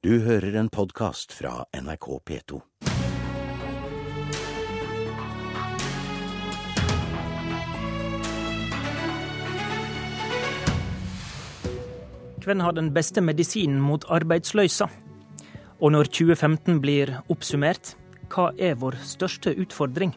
Du hører en podkast fra NRK P2. Hvem har den beste medisinen mot arbeidsløysa? Og når 2015 blir oppsummert, hva er vår største utfordring?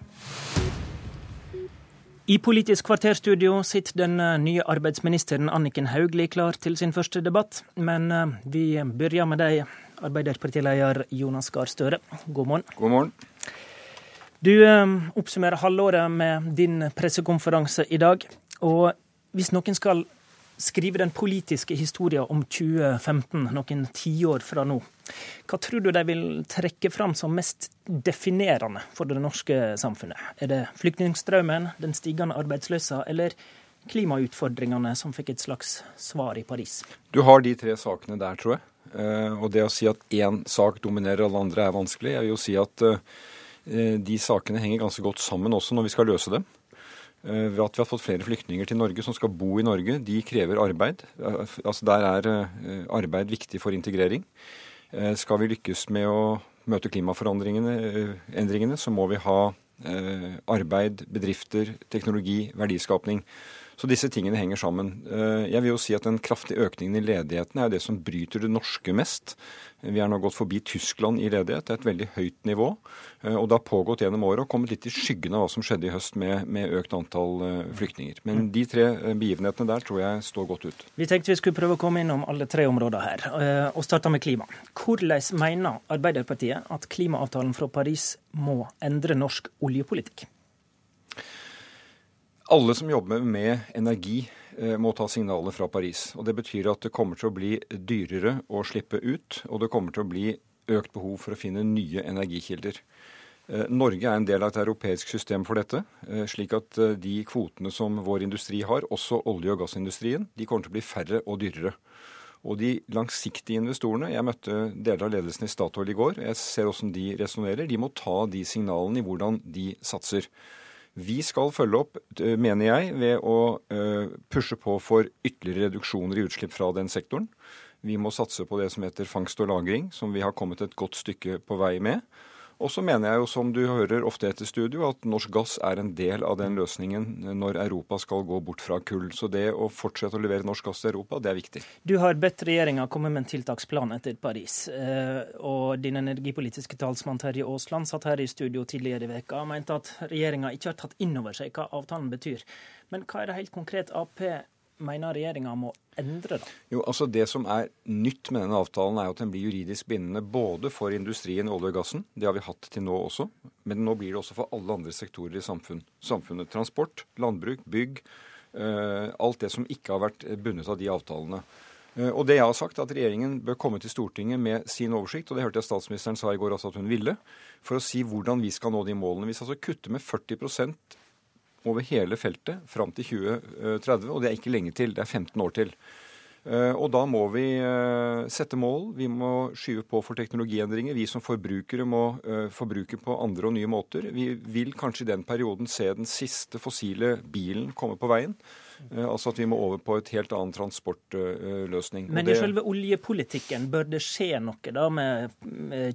I Politisk kvarterstudio sitter den eh, nye arbeidsministeren Anniken Hauglie klar til sin første debatt. Men eh, vi begynner med deg, Arbeiderpartileder Jonas Gahr Støre. God morgen. God morgen. Du eh, oppsummerer halvåret med din pressekonferanse i dag. Og hvis noen skal skrive den politiske historien om 2015, noen tiår fra nå, hva tror du de vil trekke fram som mest definerende for det norske samfunnet? Er det flyktningstrømmen, den stigende arbeidsløsa, eller klimautfordringene som fikk et slags svar i Paris? Du har de tre sakene der, tror jeg. Eh, og det å si at én sak dominerer alle andre, er vanskelig. Jeg vil jo si at eh, de sakene henger ganske godt sammen også når vi skal løse dem. Eh, ved at vi har fått flere flyktninger til Norge som skal bo i Norge. De krever arbeid. Altså Der er arbeid viktig for integrering. Skal vi lykkes med å møte klimaforandringene, så må vi ha arbeid, bedrifter, teknologi, verdiskapning. Så disse tingene henger sammen. Jeg vil jo si at Den kraftige økningen i ledigheten er det som bryter det norske mest. Vi er nå gått forbi Tyskland i ledighet. Det er et veldig høyt nivå. Eh, og det har pågått gjennom året og kommet litt i skyggen av hva som skjedde i høst med, med økt antall eh, flyktninger. Men de tre eh, begivenhetene der tror jeg står godt ut. Vi tenkte vi skulle prøve å komme innom alle tre områder her, og starte med klima. Hvordan mener Arbeiderpartiet at klimaavtalen fra Paris må endre norsk oljepolitikk? Alle som jobber med energi Eh, må ta signaler fra Paris. Og Det betyr at det kommer til å bli dyrere å slippe ut, og det kommer til å bli økt behov for å finne nye energikilder. Eh, Norge er en del av et europeisk system for dette, eh, slik at de kvotene som vår industri har, også olje- og gassindustrien, de kommer til å bli færre og dyrere. Og de langsiktige investorene Jeg møtte deler av ledelsen i Statoil i går. Jeg ser hvordan de resonnerer. De må ta de signalene i hvordan de satser. Vi skal følge opp, eh, mener jeg, ved å eh, pushe på for ytterligere reduksjoner i utslipp fra den sektoren. Vi må satse på det som heter fangst og lagring, som vi har kommet et godt stykke på vei med. Og så mener jeg jo, som du hører ofte etter studio, at norsk gass er en del av den løsningen når Europa skal gå bort fra kull. Så det å fortsette å levere norsk gass til Europa, det er viktig. Du har bedt regjeringa komme med en tiltaksplan etter Paris. Eh, og din energipolitiske talsmann Terje Aasland satt her i studio tidligere i veka og mente at regjeringa ikke har tatt inn over seg hva avtalen betyr. Men hva er det helt konkret Ap mener regjeringa må endre, da? Jo, altså Det som er nytt med denne avtalen, er at den blir juridisk bindende både for industrien, olje og gassen, det har vi hatt til nå også, men nå blir det også for alle andre sektorer i samfunn. samfunnet. Transport, landbruk, bygg. Uh, alt det som ikke har vært bundet av de avtalene. Uh, og det jeg har sagt, at regjeringen bør komme til Stortinget med sin oversikt, og det hørte jeg statsministeren sa i går også at hun ville, for å si hvordan vi skal nå de målene. Vi skal altså kutte med 40 over hele feltet fram til 2030, og det er ikke lenge til. Det er 15 år til. Eh, og da må vi eh, sette mål, vi må skyve på for teknologiendringer. Vi som forbrukere må eh, forbruke på andre og nye måter. Vi vil kanskje i den perioden se den siste fossile bilen komme på veien. Eh, altså at vi må over på et helt annen transportløsning. Men i selve oljepolitikken, bør det skje noe da med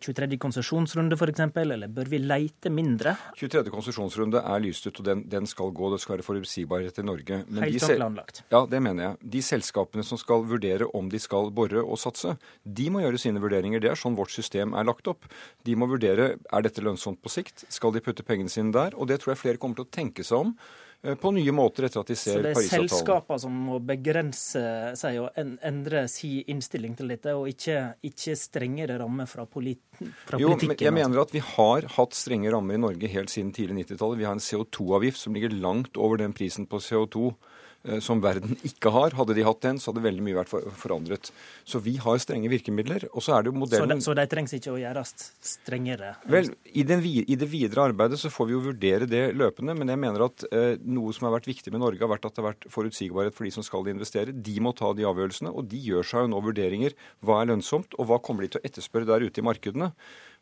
23. konsesjonsrunde f.eks., eller bør vi leite mindre? 23. konsesjonsrunde er lyst ut, og den, den, skal gå. Det skal være forutsigbarhet i Norge. Men helt de, planlagt? Ja, det mener jeg. De selskapene som skal vurdere om de skal bore og satse, de må gjøre sine vurderinger. Det er sånn vårt system er lagt opp. De må vurdere er dette lønnsomt på sikt, skal de putte pengene sine der? Og det tror jeg flere kommer til å tenke seg om på nye måter etter at de ser Parisavtalen. Så det er selskapene som må begrense seg og endre sin innstilling til dette, og ikke, ikke strengere rammer fra, polit fra jo, politikken? Jeg mener at vi har hatt strenge rammer i Norge helt siden tidlig 90-tallet. Vi har en CO2-avgift som ligger langt over den prisen på CO2 Eh, som verden ikke har. Hadde de hatt den, så hadde veldig mye vært forandret. Så vi har strenge virkemidler. Og så er det jo modellen Så, de, så de trengs ikke å gjøres strengere? Vel, i, den, i, det videre arbeidet så får vi jo vurdere det løpende. Men jeg mener at eh, noe som har vært viktig med Norge, har vært at det har vært forutsigbarhet for de som skal investere. De må ta de avgjørelsene, og de gjør seg jo nå vurderinger. Hva er lønnsomt, og hva kommer de til å etterspørre der ute i markedene?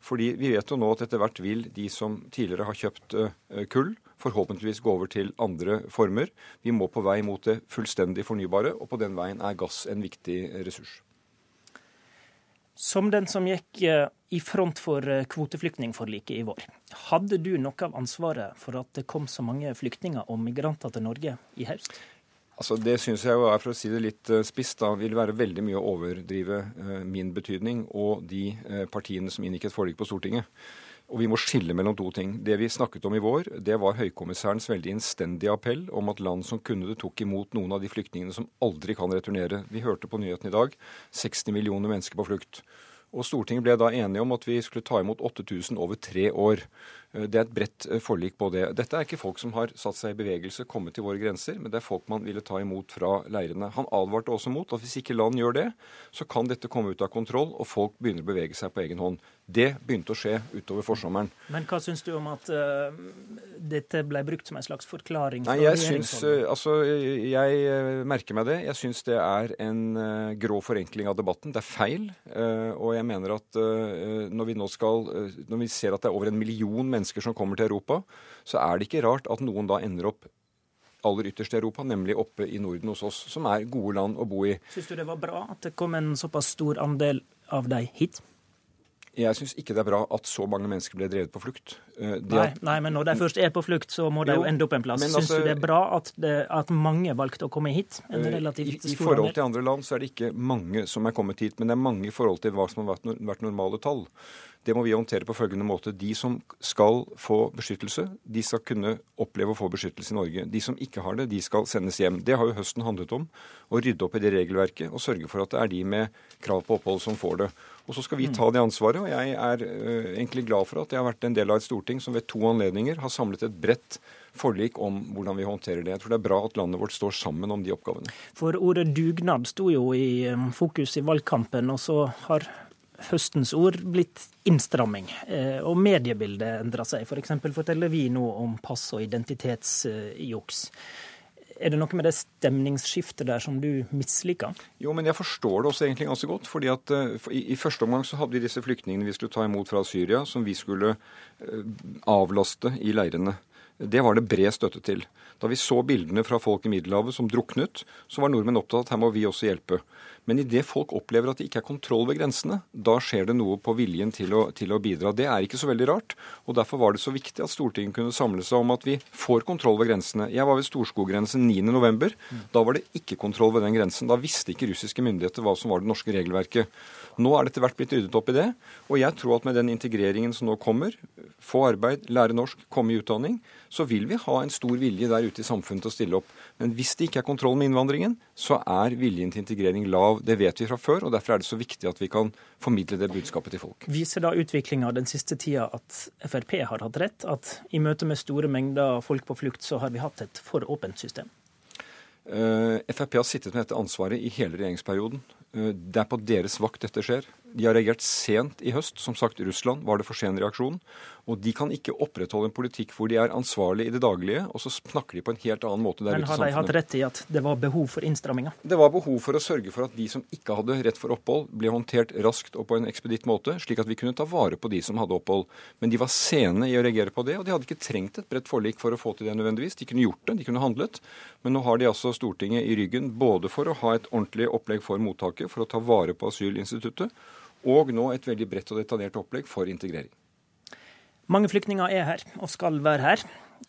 Fordi vi vet jo nå at etter hvert vil de som tidligere har kjøpt eh, kull, forhåpentligvis gå over til andre former. Vi må på vei mot det fullstendig fornybare, og på den veien er gass en viktig ressurs. Som den som gikk eh, i front for eh, kvoteflyktningforliket i vår, hadde du noe av ansvaret for at det kom så mange flyktninger og migranter til Norge i høst? Altså Det syns jeg jo er, for å si det litt uh, spisst, da, vil være veldig mye å overdrive min betydning og de partiene som inngikk et forlik på Stortinget. Og vi må skille mellom to ting. Det vi snakket om i vår, det var høykommissærens veldig innstendige appell om at land som kunne det, tok imot noen av de flyktningene som aldri kan returnere. Vi hørte på nyheten i dag 60 millioner mennesker på flukt. Og Stortinget ble da enige om at vi skulle ta imot 8000 over tre år. Eh, det er et bredt eh, forlik på det. Dette er ikke folk som har satt seg i bevegelse, kommet til våre grenser, men det er folk man ville ta imot fra leirene. Han advarte også mot at hvis ikke land gjør det, så kan dette komme ut av kontroll, og folk begynner å bevege seg på egen hånd. Det begynte å skje utover forsommeren. Men hva syns du om at uh, dette ble brukt som en slags forklaring? Nei, jeg syns, uh, altså, jeg uh, merker meg det. Jeg syns det er en grå forenkling av debatten. Det er feil. og jeg mener at når vi nå skal Når vi ser at det er over en million mennesker som kommer til Europa, så er det ikke rart at noen da ender opp aller ytterst i Europa, nemlig oppe i Norden hos oss, som er gode land å bo i. Syns du det var bra at det kom en såpass stor andel av deg hit? Jeg syns ikke det er bra at så mange mennesker ble drevet på flukt. Eh, nei, at... nei, men når de først er på flukt, så må de jo, ende opp en plass. Syns altså, du det er bra at, det, at, mange valgte å komme hit? En relativt stor I, I forhold til andre land så er det ikke mange som er kommet hit, men det er mange i forhold til hva som har vært, vært normale tall. Det må vi håndtere på følgende måte. De som skal få beskyttelse, de skal kunne oppleve å få beskyttelse i Norge. De som ikke har det, de skal sendes hjem. Det har jo høsten handlet om. Å rydde opp i det regelverket og sørge for at det er de med krav på opphold som får det. Og så skal vi ta det ansvaret. Og jeg er uh, egentlig glad for at jeg har vært en del av et storting som ved to anledninger har samlet et bredt forlik om hvordan vi håndterer det. Jeg tror det er bra at landet vårt står sammen om de oppgavene. For ordet dugnad sto jo i um, fokus i valgkampen, og så har høstens ord blitt innstramming. Eh, og mediebildet endra seg. F.eks. For forteller vi nå om pass- og identitetsjuks. Er det noe med det stemningsskiftet der som du misliker? Jo, men jeg forstår det også egentlig ganske godt. fordi at uh, i, i, første omgang så hadde vi disse flyktningene vi skulle ta imot fra Syria, som vi skulle uh, avlaste i leirene. Det var det bred støtte til. Da vi så bildene fra folk i Middelhavet som druknet, så var nordmenn opptatt av at her må vi også hjelpe. Men idet folk opplever at det ikke er kontroll ved grensene, da skjer det noe på viljen til å, til å, bidra. Det er ikke så veldig rart. og Derfor var det så viktig at Stortinget kunne samle seg om at vi får kontroll ved grensene. Jeg var ved Storskoggrensen 9.11. Da var det ikke kontroll ved den grensen. Da visste ikke russiske myndigheter hva som var det norske regelverket. Nå er det etter hvert blitt ryddet opp i det. Og jeg tror at med den integreringen som nå kommer, få arbeid, lære norsk, komme i utdanning, så vil vi ha en stor vilje der ute i samfunnet til å stille opp. Men hvis det ikke er kontroll med innvandringen, så er viljen til integrering lav. Det vet vi fra før, og derfor er det så viktig at vi kan formidle det budskapet til folk. Viser da utviklinga den siste tida at Frp har hatt rett? At i møte med store mengder folk på flukt, så har vi hatt et for åpent system? Uh, Frp har sittet med dette ansvaret i hele regjeringsperioden. Uh, det er på deres vakt dette skjer. De har reagert sent i høst. Som sagt, Russland var det for sen reaksjon. Og de kan ikke opprettholde en politikk hvor de er ansvarlige i det daglige, og så snakker de på en helt annen måte der ute i samfunnet. Men har de hatt rett i at det var behov for innstramminger? Det var behov for å sørge for at de som ikke hadde rett for opphold, ble håndtert raskt og på en ekspeditt måte, slik at vi kunne ta vare på de som hadde opphold. Men de var sene i å reagere på det, og de hadde ikke trengt et bredt forlik for å få til det nødvendigvis. De kunne gjort det, de kunne handlet. Men nå har de altså Stortinget i ryggen både for å ha et ordentlig opplegg for mottaket, for å ta vare på asylinstituttet, og nå et veldig bredt og detaljert opplegg for integrering. Mange flyktninger er her, og skal være her.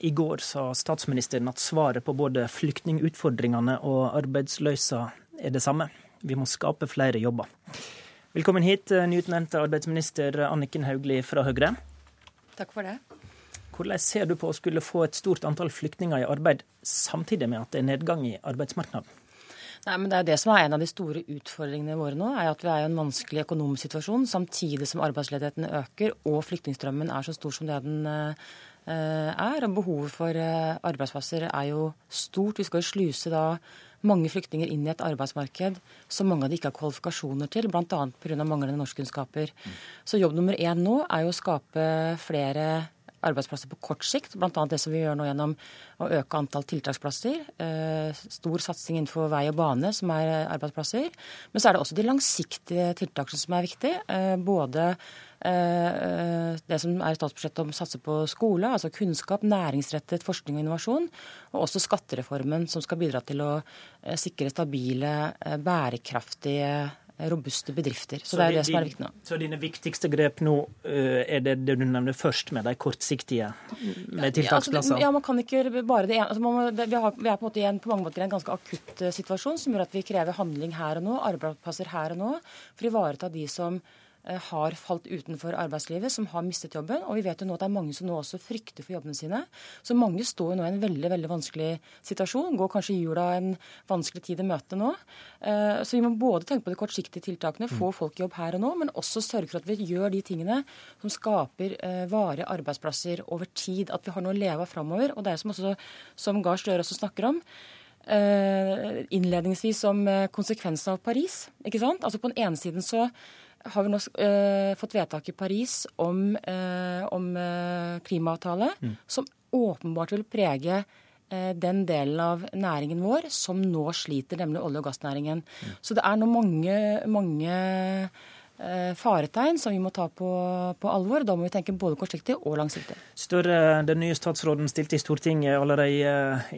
I går sa statsministeren at svaret på både flyktningutfordringene og arbeidsløsa er det samme. Vi må skape flere jobber. Velkommen hit, nyutnevnte arbeidsminister Anniken Hauglie fra Høyre. Takk for det. Hvordan ser du på å skulle få et stort antall flyktninger i arbeid, samtidig med at det er nedgang i arbeidsmarkedet? Nei, men Det er det som er en av de store utfordringene våre nå, er at vi er i en vanskelig økonomisk situasjon samtidig som arbeidsledigheten øker og flyktningstrømmen er så stor som det den eh, er. og Behovet for eh, arbeidsplasser er jo stort. Vi skal jo sluse da mange flyktninger inn i et arbeidsmarked som mange av de ikke har kvalifikasjoner til, bl.a. pga. manglende norskkunnskaper. Mm. Så jobb nummer én nå er jo å skape flere arbeidsplasser på kort sikt, bl.a. det som vi gjør nå gjennom å øke antall tiltaksplasser. Eh, stor satsing innenfor vei og bane, som er arbeidsplasser. Men så er det også de langsiktige tiltakene som er viktige. Eh, både eh, det som er statsbudsjettet om å satse på skole, altså kunnskap, næringsrettet forskning og innovasjon, og også skattereformen som skal bidra til å sikre stabile, bærekraftige robuste bedrifter. Så, så det er jo det som er viktig nå. Så dine viktigste grep nå er det det du nevner først, med de kortsiktige med tiltaksplasser? Ja, altså, ja man kan ikke bare det ene. Altså, må, det, vi, har, vi, er på måte en, på mange måter i en ganske akutt situasjon som gjør at vi krever handling her og nå, arbeidsplasser her og nå, for å ivareta de som Eh, har falt utenfor arbeidslivet, som har mistet jobben. Og vi vet jo nå at det er mange som nå også frykter for jobbene sine. Så mange står jo nå i en veldig veldig vanskelig situasjon. Går kanskje jula en vanskelig tid i møte nå. Eh, så vi må både tenke på de kortsiktige tiltakene, få mm. folk i jobb her og nå, men også sørge for at vi gjør de tingene som skaper eh, varige arbeidsplasser over tid. At vi har noe å leve av framover. Og det er som, også, som Gahr Støre også snakker om. Innledningsvis om konsekvensen av Paris. ikke sant? Altså På den ene siden så har vi nå eh, fått vedtak i Paris om, eh, om uh, klimaavtale, mm. som åpenbart vil prege den delen av næringen vår som nå sliter, nemlig olje- og gassnæringen. Mm. Så det er nå mange, mange Eh, faretegn som vi må ta på, på, alvor. Da må vi tenke både kortsiktig og langsiktig. Større, den nye statsråden stilte i Stortinget allerede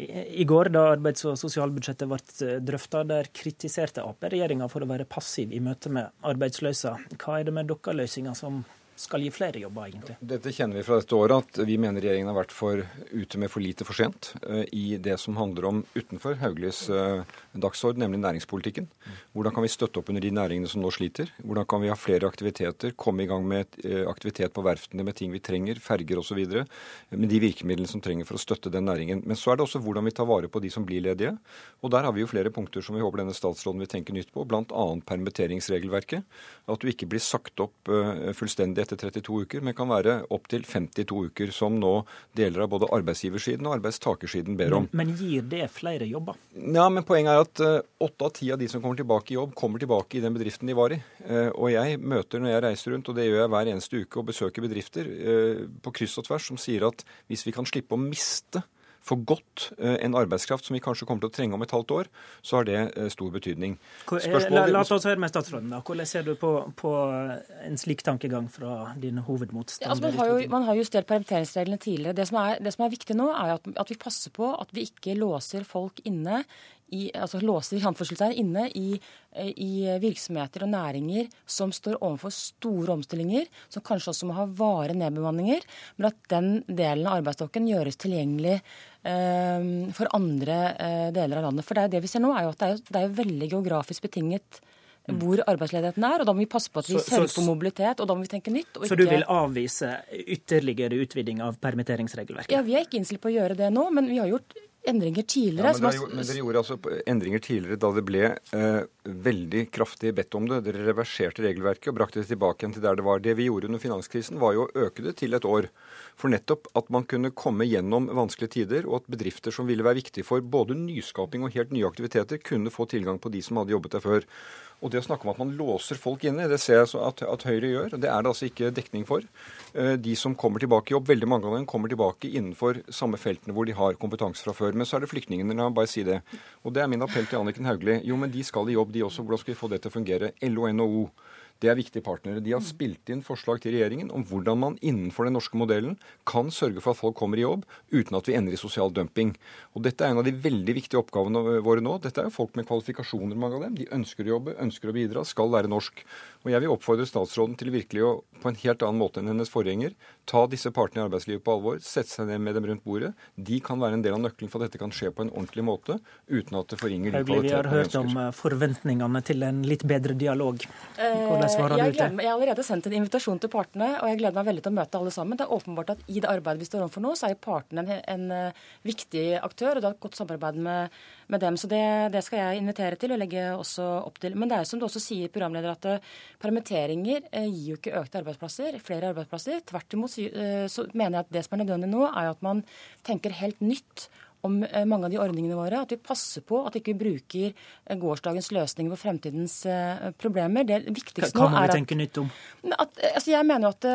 i, i går, da arbeids- og sosialbudsjettet ble eh, drøfta. Der kritiserte Ap-regjeringa for å være passiv i møte med arbeidsløsa. Hva er det med deres løsninger som skal gi flere jobber, egentlig. Dette kjenner vi fra dette året, at vi mener regjeringen har vært for ute med for lite for sent uh, i det som handler om utenfor Hauglies uh, dagsorden, nemlig næringspolitikken. Hvordan kan vi støtte opp under de næringene som nå sliter? Hvordan kan vi ha flere aktiviteter, komme i gang med uh, aktivitet på verftene med ting vi trenger, ferger osv., med de virkemidlene som trenger for å støtte den næringen. Men så er det også hvordan vi tar vare på de som blir ledige. Og der har vi jo flere punkter som vi håper denne statsråden vil tenke nytt på, bl.a. permitteringsregelverket. At du ikke blir sagt opp fullstendig etter 32 uker, men kan være opptil 52 uker, som nå deler av både arbeidsgiversiden og arbeidstakersiden ber om. Men, men gir det flere jobber? Ja, men Poenget er at eh, åtte av ti av de som kommer tilbake i jobb, kommer tilbake i den bedriften de var i. Uh, og jeg møter når jeg reiser rundt, og det gjør jeg hver eneste uke, og besøker bedrifter uh, på kryss og tvers som sier at hvis vi kan slippe å miste for godt eh, en arbeidskraft som vi kanskje kommer til å trenge om et halvt år, så har det eh, stor betydning. Spørsmålet... La, la, oss høre med statsråden. da. Hvordan ser du på, på en slik tankegang fra dine hovedmotstandere? Ja, altså man, har jo, man har justert permitteringsreglene tidligere. Det som, er, det som er viktig nå, er at, at, vi passer på at vi ikke låser folk inne i, altså låser inne i, i, virksomheter og næringer som står overfor store omstillinger, som kanskje også må ha vare nedbemanninger, men at den delen av arbeidsstokken gjøres tilgjengelig eh, for andre eh, deler av landet. For det, er det vi ser nå, er jo at det er, det er veldig geografisk betinget hvor arbeidsledigheten er. og Da må vi passe på at vi sørger for mobilitet, og da må vi tenke nytt. så du vil avvise ytterligere utviding av permitteringsregelverket? Ja, Vi er ikke innstilt på å gjøre det nå, men vi har gjort endringer tidligere. Ja, men, dere, men, dere, gjorde altså endringer tidligere da det ble eh, veldig kraftig bedt om det. Dere reverserte regelverket og brakte det tilbake igjen til der det var. Det vi gjorde under finanskrisen, var jo å øke det til et år. For nettopp at man kunne komme gjennom vanskelige tider, og at bedrifter som ville være viktige for både nyskaping og helt nye aktiviteter, kunne få tilgang på de som hadde jobbet der før. Og det å snakke om at man låser folk inne, det ser jeg at, at Høyre gjør. Det er det altså ikke dekning for. Eh, de som kommer tilbake i jobb, veldig mange av dem kommer tilbake innenfor samme feltene hvor de har kompetanse fra før. Men så er det flyktningene, la meg bare si det. Og det er min appell til Anniken Hauglie. Jo, men de skal i jobb, de også. Hvordan skal vi få det til å fungere? LO og NHO. Det er viktige partnere. De har spilt inn forslag til regjeringen om hvordan man innenfor den norske modellen kan sørge for at folk kommer i jobb uten at vi ender i sosial dumping. Og Dette er en av de veldig viktige oppgavene våre nå. Dette er jo folk med kvalifikasjoner, mange av dem. De ønsker å jobbe, ønsker å bidra, skal lære norsk. Og jeg vil oppfordre statsråden til virkelig å, på en helt annen måte enn hennes forgjenger, ta disse partene i arbeidslivet på alvor, sette seg ned med dem rundt bordet. De kan være en del av nøkkelen for at dette kan skje på en ordentlig måte, uten at det forringer de kvalitetene vi har hørt om eh, forventningene til en litt bedre dialog. Hvordan svarer du til Jeg har allerede sendt en invitasjon til partene, og jeg gleder meg veldig til å møte alle sammen. Det er åpenbart at i det arbeidet vi står overfor nå, så er partene en, en, eh, viktig aktør, og det er et godt samarbeid med, med dem. Så det, det, skal jeg invitere til og legge også opp til. Men det er som du også sier, programleder, at eh, Permitteringer eh, gir jo ikke økte arbeidsplasser, flere arbeidsplasser. Tvert imot så mener jeg at det som er nødvendig nå, er at man tenker helt nytt om eh, mange av de ordningene våre. At vi passer på at vi ikke bruker eh, gårsdagens løsninger på fremtidens eh, problemer. Det viktigste nå er at? At, altså jeg mener at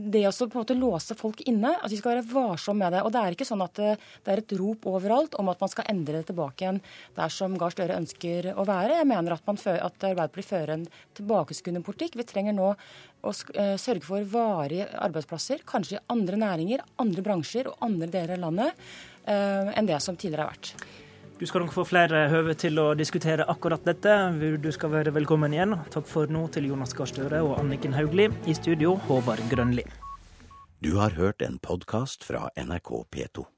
det å på en måte låse folk inne, at vi skal være varsomme med det. Og det er ikke sånn at det er et rop overalt om at man skal endre det tilbake igjen der som Gahr Støre ønsker å være. Jeg mener at, man, at Arbeiderpartiet fører en tilbakeskuende politikk. Vi trenger nå å sørge for varige arbeidsplasser, kanskje i andre næringer, andre bransjer og andre deler av landet. Eh, enn det som tidligere har vært. Du Du skal nok få flere høve til å diskutere akkurat dette. Du skal være velkommen igjen. Takk for nå til Jonas Gahr Støre og Anniken Hauglie. I studio, Håvard Grønli. Du har hørt en podkast fra NRK P2.